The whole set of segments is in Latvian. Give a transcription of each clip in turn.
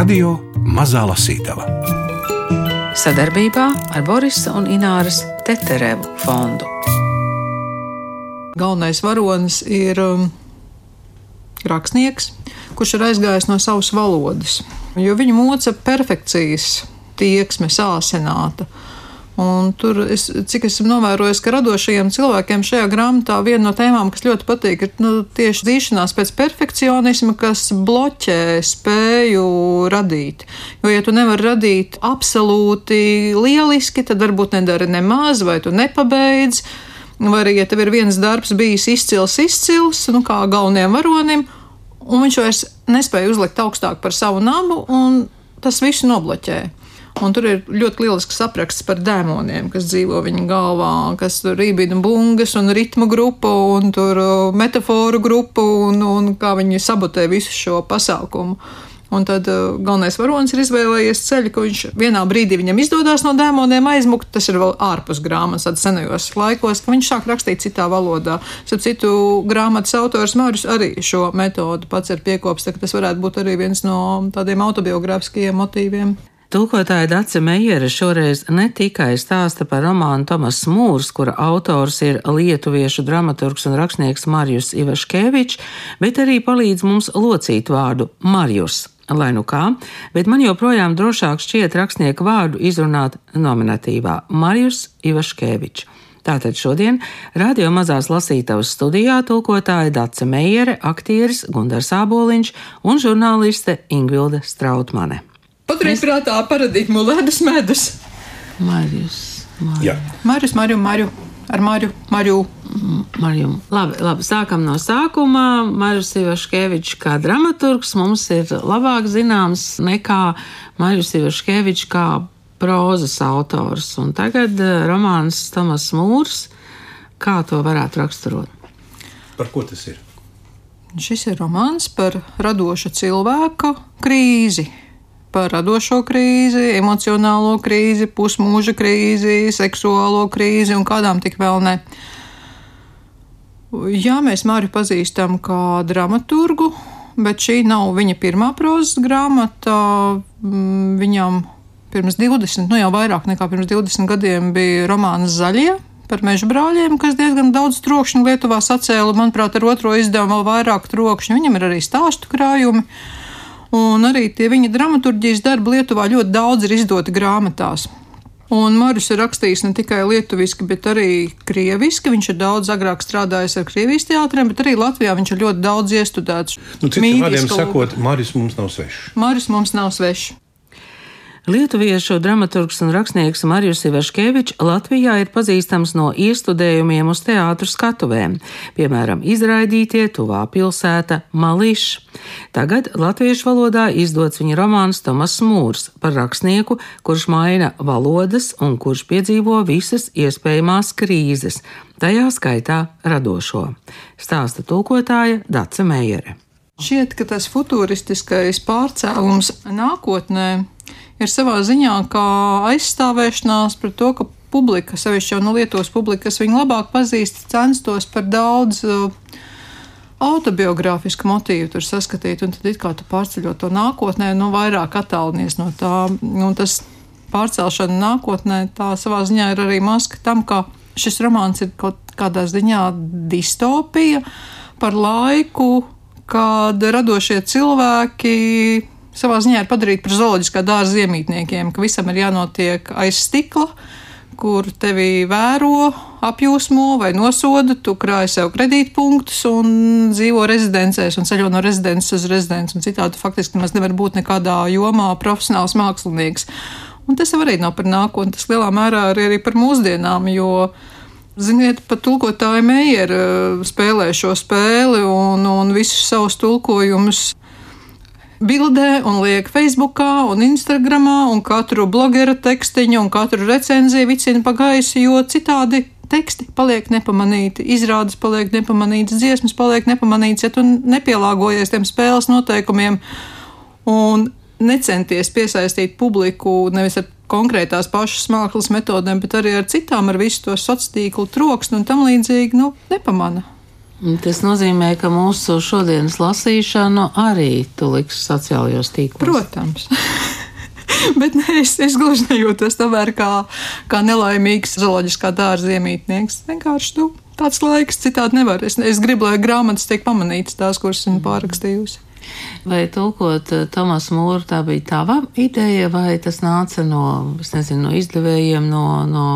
Radio Mazā Lasītava. Sadarbībā ar Borisa un Ināras Teterevu fondu. Galvenais varonis ir um, rakstnieks, kurš ir aizgājis no savas valodas, jo viņa moca perfekcijas tieksme sāsināta. Un tur, es, cik esmu novērojis, ka radošajiem cilvēkiem šajā grāmatā viena no tēmām, kas ļoti patīk, ir nu, tieši dzīšanās pēc perfekcionisma, kas bloķē spēju radīt. Jo, ja tu nevari radīt absolūti lieliski, tad varbūt nedari nemaz, vai tu nepabeidz. Vai arī, ja tev ir viens darbs bijis izcils, izcils, nu, kā galvenajam varonim, un viņš vairs nespēja uzlikt augstāk par savu nabu, un tas viss nobloķē. Un tur ir ļoti lielisks apraksts par dēmoniem, kas dzīvo viņa galvā, kas tur rībina bungas un ritmu grupu un tur uh, metaforu grupu un, un kā viņi sabotē visu šo pasākumu. Un tad uh, galvenais varonis ir izvēlējies ceļu, ka viņš vienā brīdī viņam izdodas no dēmoniem aizmukt. Tas ir vēl ārpus grāmatas, tad senajos laikos, ka viņš sāk rakstīt citā valodā. Starp citu, grāmatas autors Māris arī šo metodu pats ir piekopis, tā tas varētu būt arī viens no tādiem autobiogrāfiskajiem motīviem. Tulkotāja Dace Meijere šoreiz ne tikai stāsta par romānu Tomas Mūrs, kura autors ir lietuviešu dramaturgs un rakstnieks Marjus Ivaškevičs, bet arī palīdz mums locīt vārdu Marjus. Lai nu kā, bet man joprojām drošāk šķiet rakstnieku vārdu izrunāt nominatīvā Marjus Ivaškevičs. Tātad šodien radio mazās lasītavas studijā tulkotāja Dace Meijere, aktieris Gundars Āboliņš un žurnāliste Ingvilde Strautmane. Paturētprātā paradigmu ledus medus. Marijus. Marijus, Mariju, Mariju. Ar Mariju, Mariju. Mariju. Labi, labi, sākam no sākuma. Marijus Ivaškevičs kā dramaturgs mums ir labāk zināms nekā Marijus Ivaškevičs kā prozas autors. Un tagad eh, romāns Tomas Mūrs. Kā to varētu raksturot? Par ko tas ir? Šis ir romāns par radoša cilvēka krīzi par radošo krīzi, emocionālo krīzi, pusmūža krīzi, seksuālo krīzi un kādām tik vēl ne. Jā, mēs Māri pazīstam kā dramaturgu, bet šī nav viņa pirmā prozas grāmata. Mm, viņam pirms 20, nu jau vairāk nekā pirms 20 gadiem bija romāns Zaļie par meža brāļiem, kas diezgan daudz trokšņu Lietuvā sacēla. Manuprāt, ar otro izdevumu vēl vairāk trokšņu. Viņam ir arī stāstu krājumi. Un arī tie viņa dramaturgijas darbi Lietuvā ļoti daudz ir izdoti grāmatās. Un Maris ir rakstījis ne tikai lietuviski, bet arī krieviski. Viņš ir daudz agrāk strādājis ar krievijas teātriem, bet arī Latvijā viņš ir ļoti daudz iestudēts. Nu, Citiem vārdiem sakot, Maris mums nav svešs. Maris mums nav svešs. Lietuviešu dramaturgs un rakstnieks Marijus Ivaškevičs Latvijā ir pazīstams no iestudējumiem uz teātru skatuvēm, piemēram, izraidītie tuvā pilsēta Mališs. Tagad latviešu valodā izdots viņa romāns Tomas Mūrs par rakstnieku, kurš maina valodas un kurš piedzīvo visas iespējamās krīzes, tajā skaitā radošo. Stāsta tulkotāja Dace Meijere. Šķiet, ka tas futūristiskais pārcēlums nākotnē ir savā ziņā kā aizstāvēšanās pret to, ka publika, sevišķi jau no Lietuvas publika, kas viņu labāk pazīst, censtos par daudz uh, autobiogrāfisku motīvu tur saskatīt, un tad it kā tu pārceļot to nākotnē, nu vairāk attālinies no tā. Un tas pārcelšana nākotnē tā savā ziņā ir arī maska tam, ka šis romāns ir kaut kādā ziņā distopija par laiku, kad radošie cilvēki savā ziņā ir padarīti par zooloģiskā dārza iemītniekiem, ka visam ir jānotiek aiz stikla, kur tevi vēro, apjūsmo vai nosoda, tu krāji sev kredītpunktus un dzīvo rezidencēs un ceļo no rezidences uz rezidenci. Un citādi faktiski nemaz nevar būt nekādā jomā profesionāls mākslinieks. Un tas arī nav par nākotni, tas lielā mērā ir arī par mūsdienām, jo Ziniet, pat tulkotāja Meijera spēlē šo spēli un, un visus savus tulkojumus bildē un liek Facebookā un Instagramā un katru blogera tekstiņu un katru recenziju vicina pa gaisu, jo citādi teksti paliek nepamanīti, izrādes paliek nepamanītas, dziesmas paliek nepamanītas, ja tu nepielāgojies tiem spēles noteikumiem un necenties piesaistīt publiku nevis ar konkrētās pašas mākslas metodēm, bet arī ar citām, ar visu to sociālo tīklu troksni un tam līdzīgi, nu, nepamana. Tas nozīmē, ka mūsu šodienas lasīšanu arī tu liksi sociālajos tīklos. Protams. Bet ne, es, es gluži nejūtos tomēr kā, kā nelaimīgs zooloģiskā dārza iemītnieks. Vienkārši tu nu, tāds laiks, citādi nevar. Es, es gribu, lai grāmatas tiek pamanītas tās, kuras esmu pārakstījusi. Vai tulkot eh, Tomas Mūru, tā bija tava ideja, vai tas nāca no, nezinu, no izdevējiem, no, no,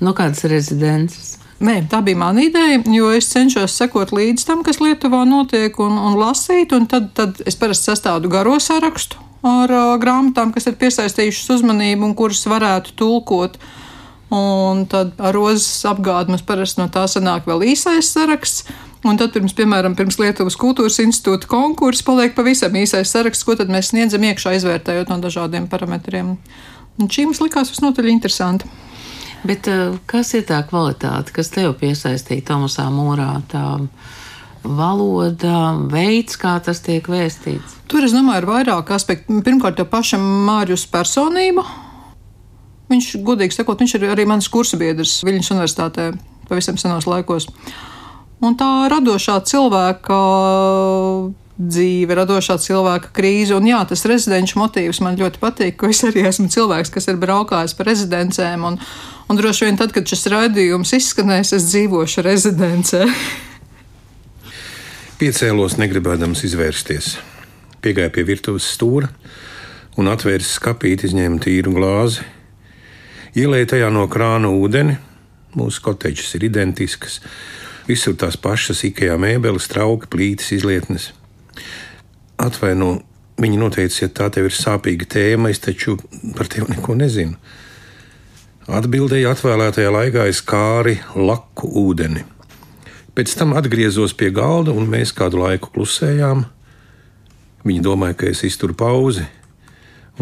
no kādas rezidences? Nē, tā bija mana ideja, jo es cenšos sekot līdzi tam, kas Lietuvā notiek, un, un lasīt, un tad, tad es parasti sastādu garo sarakstu ar uh, grāmatām, kas ir piesaistījušas uzmanību un kuras varētu tulkot. Un tad ar rozes apgādi mums parasti no tā sanāk vēl īsais saraksts. Un tad, pirms, piemēram, pirms Lietuvas kultūras institūta konkursa, paliek pavisam īsais saraksts, ko mēs sniedzam iekšā, izvērtējot no dažādiem parametriem. Un šī mums likās visnotaļ interesanti. Bet kas ir tā kvalitāte, kas tev piesaistīja Tomasā Mūrā? Tā valoda, veids, kā tas tiek vēstīts? Tur, es domāju, ir vairāk aspektu. Pirmkārt, jau pašam Mārķis personība. Viņš, godīgi sakot, viņš ir arī mans kursabiedrs Viļņas universitātē pavisam senos laikos. Un tā radošā cilvēka dzīve, radošā cilvēka krīze. Un jā, tas rezidenču motīvs man ļoti patīk, ko es arī esmu cilvēks, kas ir braukājis pa rezidencēm. Un, un droši vien tad, kad šis raidījums izskanēs, es dzīvošu rezidencē. Piecēlos, negribēdams izvērsties. Piegāju pie virtuves stūra un atvēru skāpīti, izņēmu tīru glāzi. Ielēju tajā no krāna ūdeni. Mūsu kotečs ir identisks. Visur tās pašas ikajā mēbeles, trauki, plītis, izlietnes. Atvaino, viņi noteica, ja tā tev ir sāpīga tēma, es taču par tevi neko nezinu. Atbildēja atvēlētajā laikā es kāri laku ūdeni. Pēc tam atgriezos pie galda, un mēs kādu laiku klusējām. Viņi domāja, ka es izturu pauzi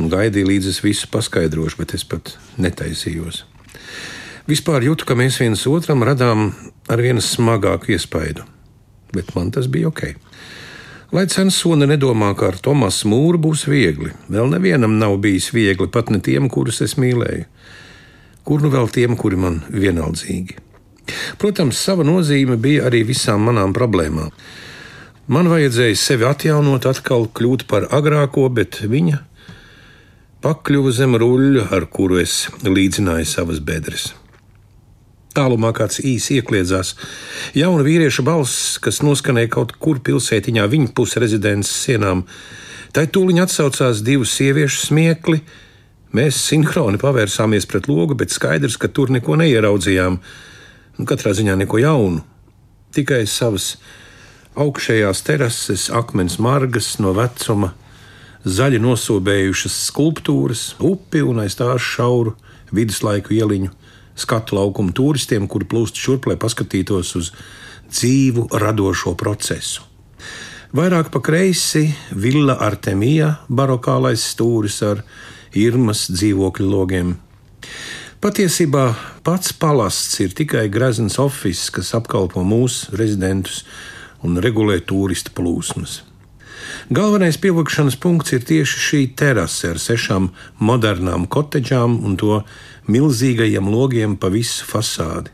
un gaidīju, līdz es visu paskaidrošu, bet es pat netaisījos. Vispār jūtu, ka mēs viens otram radām ar vien smagāku iespaidu, bet man tas bija ok. Lai censone nedomā, ka ar Tomasu Mūru būs viegli, vēl nevienam nav bijis viegli, pat ne tiem, kurus es mīlēju. Kur nu vēl tiem, kuri man vienaldzīgi? Protams, sava nozīme bija arī visām manām problēmām. Man vajadzēja sevi atjaunot, atkal kļūt par agrāko, bet viņa pakļuva zem ruļļa, ar kuru es līdzināju savas bedres. Tālumā kāds īsi iekļiedzās. Jauna vīrieša balss, kas noskanēja kaut kur pilsētiņā viņa puses rezidents sienām. Tā tūlīt atsaucās divu sieviešu smiekli. Mēs sinhroni pavērsāmies pret logu, bet skaidrs, ka tur neko neieraudzījām nu, katrā ziņā neko jaunu. Tikai savas augšējās terases, akmens margas no vecuma, zaļi nosobējušas skulptūras, upi un aiz tās šauru viduslaiku ieliņu, skatu laukumu turistiem, kuri plūst šurp, lai paskatītos uz dzīvu, radošo procesu. Vairāk pa kreisi villa Artemija, barokālais stūris ar irmas dzīvokļu logiem. Patiesībā pats palasts ir tikai grezns oficiāls, kas apkalpo mūsu rezidentus un regulē turistu plūsmas. Galvenais pievilkšanas punkts ir tieši šī terase ar sešām modernām kotedžām un to milzīgajiem logiem pa visu fasādi.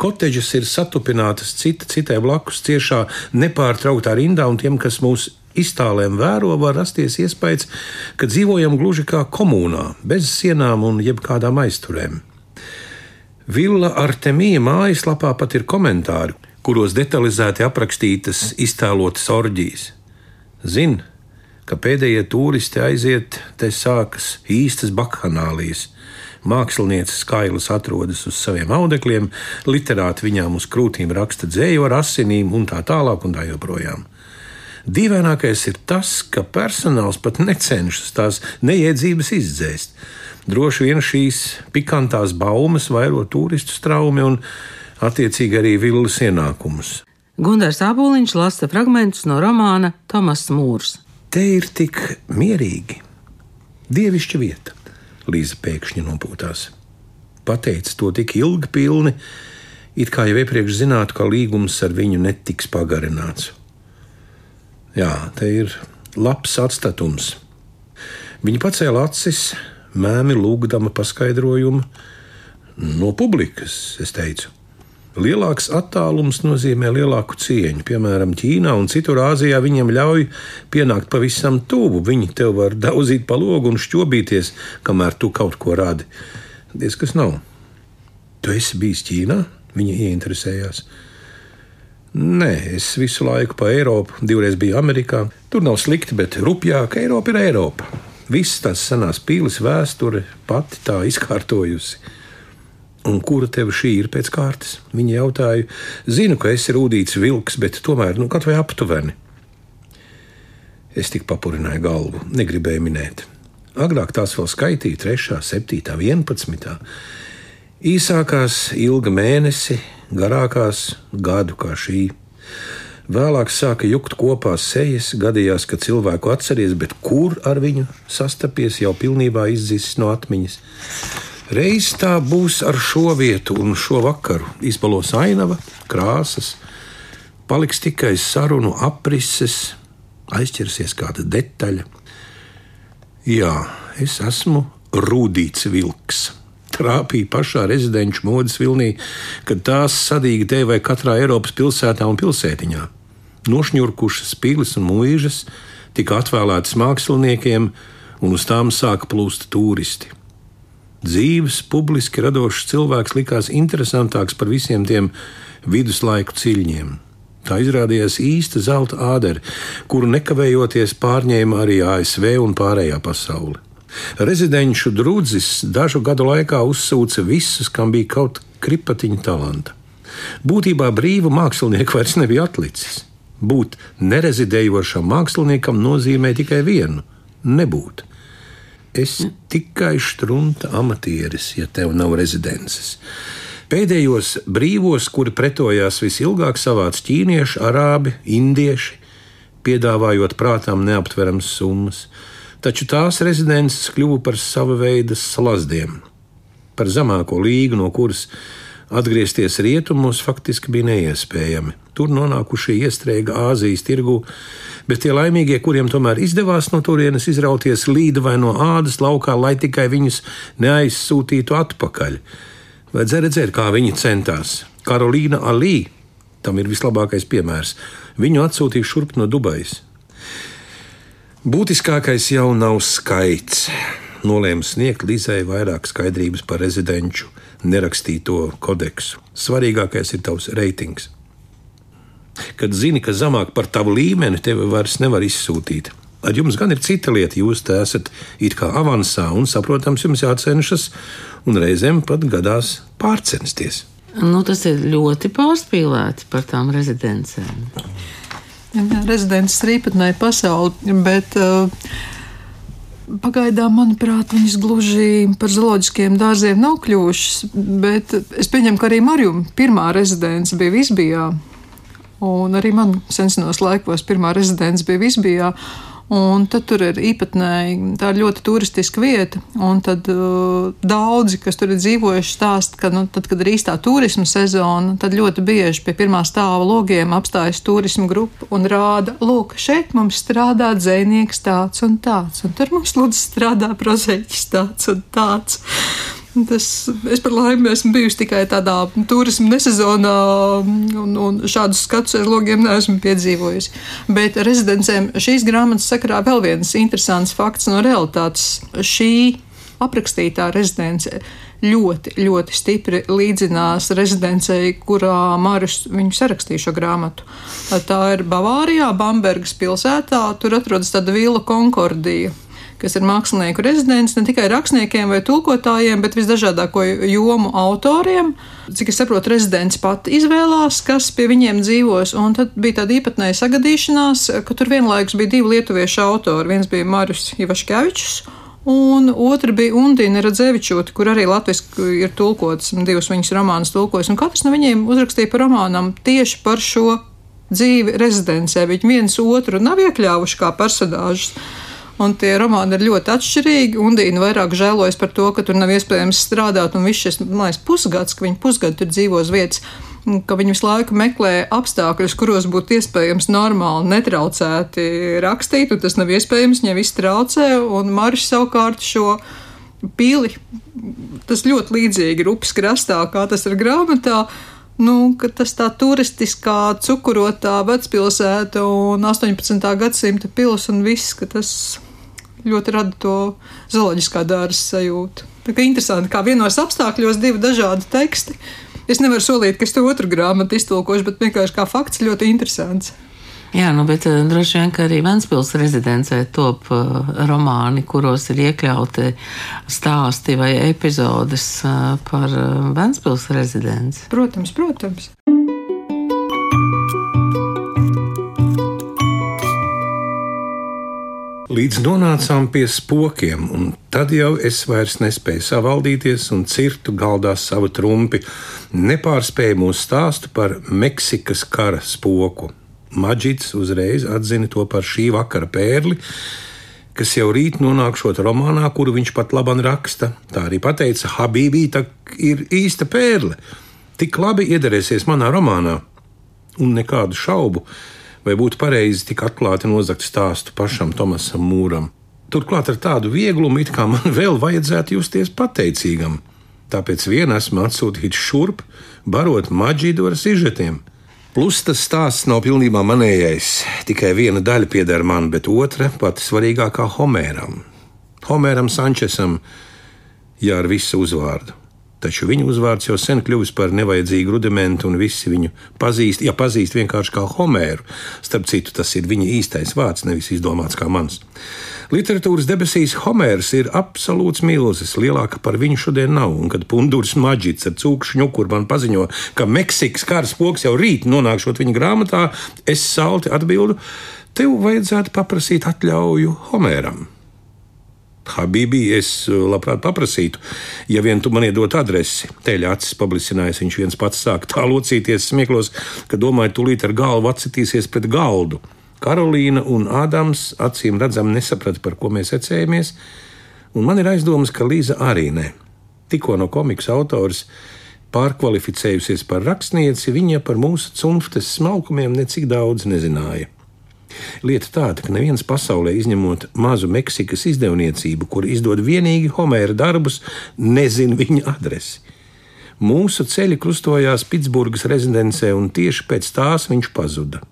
Kotedžas ir satupinātas cita citai blakus, ciešā nepārtrauktā rindā, un tiem, kas mūs iztālēm vēro, var rasties iespējas, ka dzīvojam gluži kā komunā, bez sienām un jebkādām aizturēm. Villa Artemija mājaslapā pat ir komentāri, kuros detalizēti aprakstītas iztēlotas orģijas. Zin, ka pēdējie turisti aiziet, te sākas īstas bakhanālijas. Mākslinieces kailas atrodas uz saviem audekļiem, literāti viņām uz krūtīm raksta dzēju ar asinīm un tā tālāk un tā joprojām. Dīvainākais ir tas, ka personāls pat necenšas tās neiedzības izdzēst. Droši vien šīs pikantās baumas vairo turistu straumi un, attiecīgi, arī vilnas ienākumus. Gunārs Aboliņš lasa fragmentus no romāna Tomas Mūrs. Te ir tik mierīgi, dievišķa vieta, Līza pēkšņi nopūtās. Pateica to tik ilgi pilni, it kā jau iepriekš zinātu, ka līgums ar viņu netiks pagarināts. Jā, te ir labs atstatums. Viņa pacēla acis, mēmi lūgdama paskaidrojumu no publikas, es teicu. Lielāks attālums nozīmē lielāku cieņu. Piemēram, Ķīnā un citur Āzijā viņiem ļauj pienākt pavisam tuvu. Viņi tev var daudzīt pa logu un šķobīties, kamēr tu kaut ko rādi. Diez kas nav. Tu esi bijis Ķīnā? Viņa ieinteresējās. Nē, es visu laiku pa Eiropu, divreiz biju Amerikā. Tur nav slikti, bet rupjāk Eiropa ir Eiropa. Viss tās senās pīles vēsture pati tā izkārtojusi. Un kura tev šī ir pēc kārtas? Viņa jautāja, zinu, ka esi rūtīts vilks, bet tomēr, nu, kaut vai aptuveni. Es tik papurināju galvu, negribēju minēt. Agrāk tās vēl skaitīja 3, 7, 11. Īsākās ilga mēnesi, garākās gadu kā šī. Vēlāk sāka jukt kopā sejas, gadījās, ka cilvēku atceries, bet kur ar viņu sastapies, jau pilnībā izdzisis no atmiņas. Reiz tā būs ar šo vietu un šo vakaru. Izbalos ainava, krāsas, paliks tikai sarunu aprises, aizķersies kāda detaļa. Jā, es esmu rūtīts vilks. Trāpīja pašā rezidenču modes vilnī, kad tās sadīga te vai katrā Eiropas pilsētā un pilsētiņā. Nošņurkušas pīles un mūžas tika atvēlētas māksliniekiem, un uz tām sāka plūst turisti. Dzīves, publiski radošs cilvēks likās interesantāks par visiem tiem viduslaiku ciļņiem. Tā izrādījās īsta zelta ādere, kuru nekavējoties pārņēma arī ASV un pārējā pasaule. Rezidenču drudzis dažu gadu laikā uzsūca visus, kam bija kaut kripatiņa talanta. Būtībā brīvu mākslinieku vairs nebija atlicis. Būt nerezidējošam māksliniekam nozīmē tikai vienu - nebūt. Es tikai strunta amatieris, ja tev nav rezidences. Pēdējos brīvos, kuri pretojās visilgāk, savāc ķīnieši, arābi, indieši, piedāvājot prātām neaptveramas summas, taču tās rezidences kļuva par sava veida slazdiem, par zemāko līgu, no kuras atgriezties rietumos faktiski bija neiespējami. Tur nonākušie iestrēga Āzijas tirgu bet tie laimīgie, kuriem tomēr izdevās no turienes izrauties līdu vai no ādas laukā, lai tikai viņus neaizsūtītu atpakaļ. Vajadzēja redzēt, kā viņi centās. Karolīna Alī tam ir vislabākais piemērs. Viņu atsūtīja šurp no Dubajas. Būtiskākais jau nav skaits. Nolēma sniegt Lizai vairāk skaidrības par rezidenču nerakstīto kodeksu. Svarīgākais ir tavs reitings kad zini, ka zemāk par tavu līmeni tevi vairs nevar izsūtīt. Ar jums gan ir cita lieta, jūs te esat it kā avansā, un, protams, jums jācenšas, un reizēm pat gadās pārcensties. Nu, tas ir ļoti pārspīlēti par tām rezidencēm. Jā, rezidents ir īpatnēji pasauli, bet uh, pagaidām, manuprāt, viņas gluži par zooloģiskiem dārziem nav kļuvušas. Bet es pieņemu, ka arī Marjum pirmā rezidence bija Visbijā. Un arī man senos laikos pirmā rezidents bija Visbijā. Un tad tur ir īpatnēji, tā ir ļoti turistiska vieta. Un tad uh, daudzi, kas tur ir dzīvojuši, stāsta, ka, nu, tad, kad ir īstā turisma sezona, tad ļoti bieži pie pirmā stāva logiem apstājas turisma grupa un rāda, lūk, šeit mums strādā dzēnieks tāds un tāds, un tur mums lūdzu strādā prozeķis tāds un tāds. Tas, es par laimi esmu bijusi tikai tādā turisma nesezonā, un, un šādus skatus ar logiem neesmu piedzīvojusi. Bet rezidencēm šīs grāmatas sakarā vēl viens interesants fakts no realitātes. Šī aprakstītā rezidence ļoti, ļoti stipri līdzinās rezidencei, kurā Māris viņu sarakstīja šo grāmatu. Tā ir Bavārijā, Bambergas pilsētā, tur atrodas tāda vila Konkordija kas ir mākslinieku rezidents ne tikai rakstniekiem vai tulkotājiem, bet visdažādāko jomu autoriem. Cik es saprotu, rezidents pat izvēlās, kas pie viņiem dzīvos, un tad bija tāda īpatnēja sagadīšanās, ka tur vienlaikus bija divi lietuviešu autori. Viens bija Marius Ivaškevičs. Un otra bija Undīna Radzevičūta, kur arī latviešu ir tulkots, divas viņas romānas tulkojas, un katrs no viņiem uzrakstīja par romānam tieši par šo dzīvi rezidencē. Viņi viens otru nav iekļāvuši kā personāžus. Un tie romāni ir ļoti atšķirīgi. Undīna vairāk žēlojas par to, ka tur nav iespējams strādāt, un viss šis liekas, pusgads, ka viņi pusgadu tur dzīvo uz vietas, ka viņi visu laiku meklē apstākļus, kuros būtu iespējams normāli, netraucēti rakstīt, un tas nav iespējams, ja viss traucē. Un Marš savukārt šo pili, tas ļoti līdzīgi ir upes krastā, kā tas ir grāmatā Nu, tas tā turistiskā, cukurotā vecpilsēta un 18. gadsimta pils un viss, ka tas ļoti rada to zooloģiskā dārza sajūtu. Tā kā interesanti, kā vienos apstākļos divi dažādi teksti. Es nevaru solīt, ka es to otru grāmatu iztulkošu, bet vienkārši kā fakts ļoti interesants. Jā, nu, bet uh, droši vien, ka arī Vēnspils rezidencē top uh, romāni, kuros ir iekļauti stāsti vai epizodes uh, par Vēnspils rezidenci. Protams, protams. Līdz nonācām pie spokiem, un tad jau es vairs nespēju savaldīties un cirtu galdā savu trumpi. Nepārspēju mūsu stāstu par Meksikas kara spoku. Maģits uzreiz atzina to par šī vakara pērli, kas jau rīt nonākšot romānā, kuru viņš pat labi raksta. Tā arī pateica, Habībī, tā ir īsta pērle. Tik labi iederēsies manā romānā, un nekādu šaubu, vai būtu pareizi tik atklāti nozagt stāstu pašam Tomasam Mūram. Turklāt ar tādu vieglumu, it kā man vēl vajadzētu justies pateicīgam. Tāpēc vien esmu atsūtīts šurp, barot maģīdu ar sižetiem. Plus tas stāsts nav pilnībā manējais. Tikai viena daļa pieder man, bet otra pati svarīgākā Homēram. Homēram Sančesam, ja ar visu uzvārdu. Taču viņa uzvārds jau sen kļuvis par nevajadzīgu rudimentu, un visi viņu pazīst, ja pazīst vienkārši kā Homēru. Starp citu, tas ir viņa īstais vārds, nevis izdomāts kā mans. Literatūras debesīs Homērs ir absolūts milzis, lielāka par viņu šodien nav. Un kad Pundurs Maģits ar cūkšu ņukuru man paziņo, ka Meksikas karas poks jau rīt nonākšot viņa grāmatā, es salti atbildu, tev vajadzētu paprasīt atļauju Homēram. Habībī, es labprāt paprasītu, ja vien tu man iedot adresi. Teļa acis pablisinājis, viņš viens pats sāk tā locīties smieklos, ka domāju, tūlīt ar galvu atsitīsies pret galdu. Karolīna un Ādams acīm redzami nesaprata, par ko mēs ecējamies, un man ir aizdomas, ka Līza arī ne. Tikko no komiksu autors pārkvalificējusies par rakstnieci, viņa par mūsu cunftes smalkumiem necik daudz nezināja. Lieta tāda, ka neviens pasaulē, izņemot mazu Meksikas izdevniecību, kur izdod vienīgi Homēra darbus, nezina viņa adresi. Mūsu ceļi krustojās Pitsburgas rezidencē, un tieši pēc tās viņš pazuda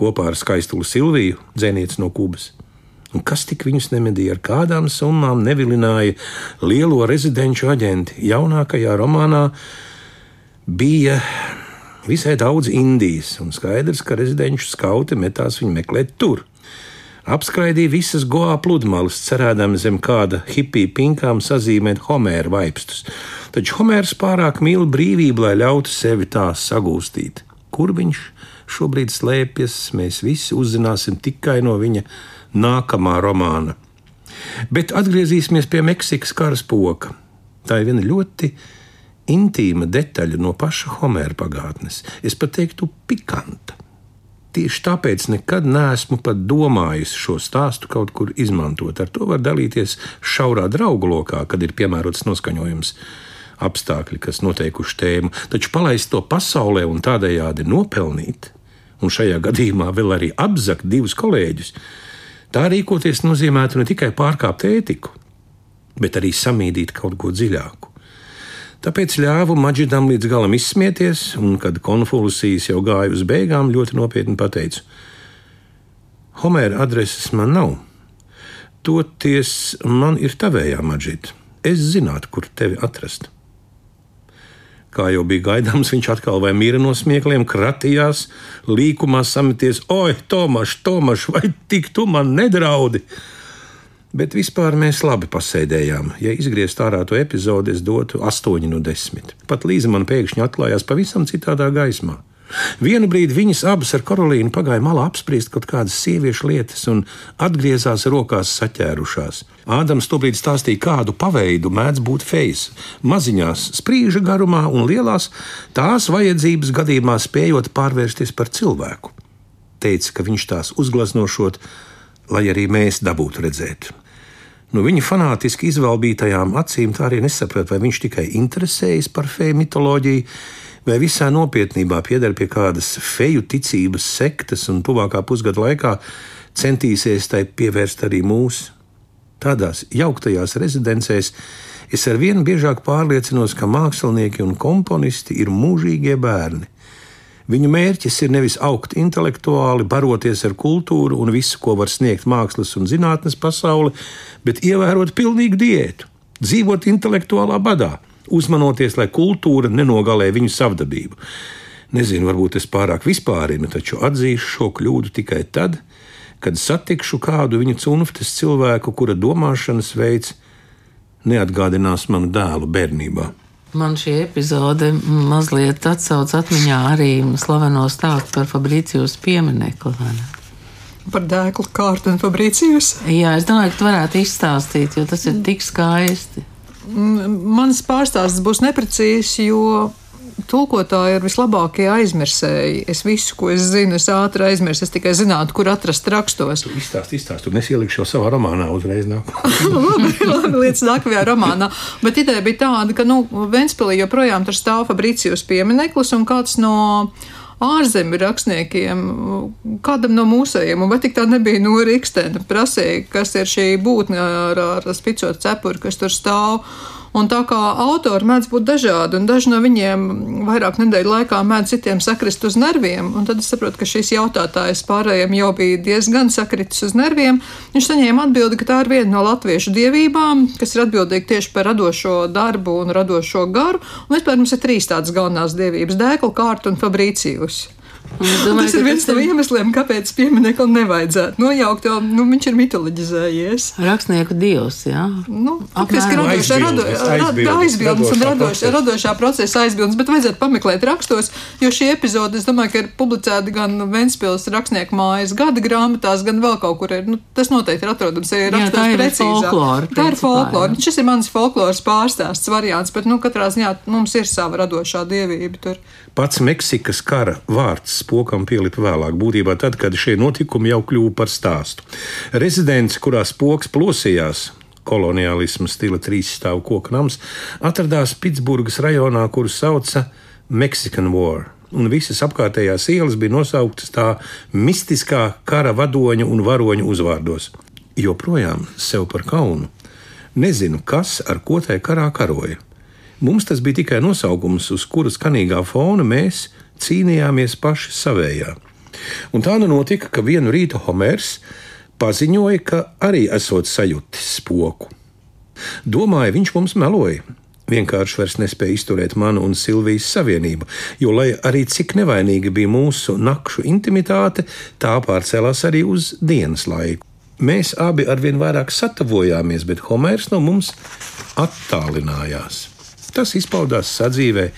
kopā ar skaistulu Silviju, dzēnieci no Kubas. Un kas tik viņus nemedīja, ar kādām summām nevilināja lielo rezidenču aģenti? Jaunākajā romānā bija visai daudz Indijas, un skaidrs, ka rezidenču skauti metās viņu meklēt tur. Apskraidīja visas goā pludmales, cerēdami zem kāda hipija pinkām sazīmēt Homēra vaipstus, taču Homērs pārāk mīl brīvību, lai ļautu sevi tā sagūstīt. Kur viņš šobrīd slēpjas, mēs visi uzzināsim tikai no viņa nākamā romāna. Bet atgriezīsimies pie Meksikas karaspūka. Tā ir viena ļoti intīma detaļa no paša Homēra pagātnes. Es pat teiktu, pikanta. Tieši tāpēc nekad neesmu pat domājis šo stāstu kaut kur izmantot. Ar to var dalīties šaurā draugu lokā, kad ir piemērots noskaņojums apstākļi, kas noteikuši tēmu, taču palaist to pasaulē un tādējādi nopelnīt un šajā gadījumā vēl arī apzakt divus kolēģus, tā rīkoties nozīmētu ne tikai pārkāpt ētiku, bet arī samīdīt kaut ko dziļāku. Tāpēc ļāvu Maģidam līdz galam izsmieties, un, kad konfūzijas jau gāja uz beigām, ļoti nopietni pateicu: Homēra adreses man nav. Toties man ir tavējā maģīte. Es zinātu, kur tevi atrast. Kā jau bija gaidāms, viņš atkal vai mīra no smiekliem, kratījās, līkumā sameties: Oi, Tomaš, Tomaš, vai tik tu man nedraudi? Bet vispār mēs labi pasēdējām. Ja izgriezt ārā to epizodi, es dotu 8 no 10. Pat Līza man pēkšņi atklājās pavisam citādā gaismā. Vienu brīdi viņas abas ar Karolīnu pagāja malā apspriest kaut kādas sieviešu lietas un atgriezās rokās saķērušās. Ādams tobrīd stāstīja, kādu paveidu mēdz būt fejas. Maziņās sprīža garumā un lielās tās vajadzības gadījumā spējot pārvērsties par cilvēku. Teica, ka viņš tās uzgleznošot, lai arī mēs dabūtu redzēt. Nu, viņa fanātiski izvēlbītajām acīm tā arī nesaprata, vai viņš tikai interesējas par feju mitoloģiju, vai visā nopietnībā pieder pie kādas feju ticības sektas un tuvākā pusgada laikā centīsies tai pievērst arī mūsu. Tādās jauktajās rezidencēs es ar vienu biežāk pārliecinos, ka mākslinieki un komponisti ir mūžīgie bērni. Viņu mērķis ir nevis augt intelektuāli, baroties ar kultūru un visu, ko var sniegt mākslas un zinātnes pasaule, bet ievērot pilnīgu diētu, dzīvot intelektuālā badā, uzmanoties, lai kultūra nenogalē viņu savdabību. Nezinu, varbūt es pārāk vispārinu, taču atzīšu šo kļūdu tikai tad, kad satikšu kādu viņa cunftes cilvēku, kura domāšanas veids neatgādinās manu dēlu bērnībā. Man šī epizode mazliet atsauc atmiņā arī slaveno stāstu par Fabricijus pieminekli. Par dēklu kārtu un Fabricijus? Jā, es domāju, ka tu varētu izstāstīt, jo tas ir tik skaisti. Mans pārstāsts būs neprecīzs, jo tulkotāji ir vislabākie aizmirsēji. Es visu, ko es zinu, es ātri aizmirsu. Es tikai zinātu, kur atrast rakstos. Tu izstāsti, izstāsti, un es ielikšu jau savā romānā uzreiz labi, labi, lietas nākamajā romānā. Bet ideja bija tāda, ka, nu, Ventspilī joprojām tur stāv Fabricijus piemineklis un kāds no ārzemju rakstniekiem, kādam no mūsējiem, un vai tik tā nebija no Rikstena, prasīja, kas ir šī būtne ar, ar spicot cepuri, kas tur stāv. Un tā kā autori mēdz būt dažādi, un daži no viņiem vairāk nedēļu laikā mēdz citiem sakrist uz nerviem, un tad es saprotu, ka šīs jautātājs pārējiem jau bija diezgan sakritis uz nerviem. Viņš saņēma atbildi, ka tā ir viena no latviešu dievībām, kas ir atbildīga tieši par radošo darbu un radošo garu, un vispār mums ir trīs tādas galvenās dievības - dēkla, kārta un fabrīcijus. Domāju, tas ir viens no iemesliem, kāpēc pieminiekam nevajadzētu nojaukt, jo nu, viņš ir mitoloģizējies. Rakstnieku dievs, jā. Nu, faktiski radošā, rado, aizbildnis un radošā, radošā procesa aizbildnis, bet vajadzētu pameklēt rakstos, jo šī epizode, es domāju, ka ir publicēta gan Ventspils rakstnieku mājas gada grāmatās, gan vēl kaut kur. Ir, nu, tas noteikti ir atrodams, ja ir rakstos precīzāk. Folklora, tā ir folklora. Šis ir mans folkloras pārstāsts variants, bet, nu, katrā ziņā mums ir sava radošā dievība tur. Pats Meksikas kara vārds spokam pielipa vēlāk, būtībā tad, kad šie notikumi jau kļuva par stāstu. Rezidents, kurā spoks plosījās, koloniālisma stila trīsstāvu koku nams, atradās Pitsburgas rajonā, kuru sauca Mexican War. Un visas apkārtējās ielas bija nosauktas tā mistiskā kara vadoņa un varoņa uzvārdos. Joprojām sev par kaunu nezinu, kas ar ko tajā karā karoja. Mums tas bija tikai nosaukums, uz kuras skanīgā fona mēs cīnījāmies paši savējā. Un tā nu notika, ka vienu rītu Homērs paziņoja, ka arī esot sajūtis spoku. Domāju, viņš mums meloja. Vienkārši vairs nespēja izturēt manu un Silvijas savienību, jo, lai arī cik nevainīga bija mūsu nakšu intimitāte, tā pārcēlās arī uz dienas laiku. Mēs abi arvien vairāk satavojāmies, bet Homērs no mums attālinājās. Tas izpaudās sadzīvē.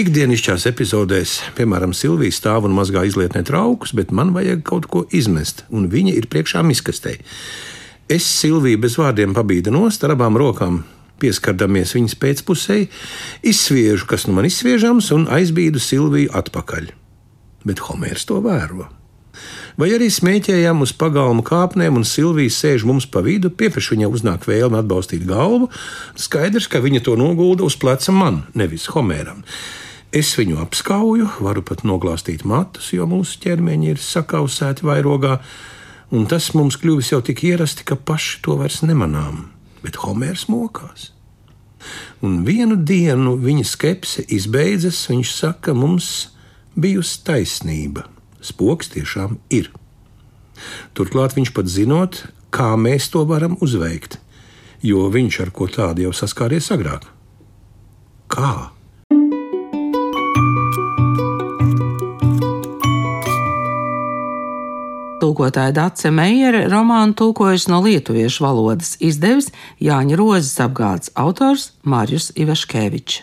Ikdienišķās epizodēs, piemēram, Silvija stāv un mazgā izlietnē traukus, bet man vajag kaut ko izmest, un viņa ir priekšā miskastē. Es Silviju bez vārdiem pabīdu nost ar abām rokām, pieskardamies viņas pēcpusē, izsviežu, kas nu man izsviežams, un aizbīdu Silviju atpakaļ. Bet Homērs to vēro vai arī smēķējām uz pagalmu kāpnēm, un Silvija sēž mums pa vidu, pieprasa viņai uznāk vēlme atbalstīt galvu. Skaidrs, ka viņa to nogulda uz pleca man, nevis Homēram. Es viņu apskauju, varu pat noglāstīt matus, jo mūsu ķermeņi ir sakausēti vairogā, un tas mums kļuvis jau tik ierasti, ka paši to vairs nemanām. Bet Homērs mokās. Un vienu dienu viņa skepse izbeidzas, viņš saka, mums bijusi taisnība spoks tiešām ir. Turklāt viņš pat zinot, kā mēs to varam uzveikt, jo viņš ar ko tādu jau saskāries agrāk. Kā? Tūkotāja Dace Meijere romānu tulkojusi no lietuviešu valodas, izdevis Jāņa Rozes apgādes autors Mārijus Ivaškevičs.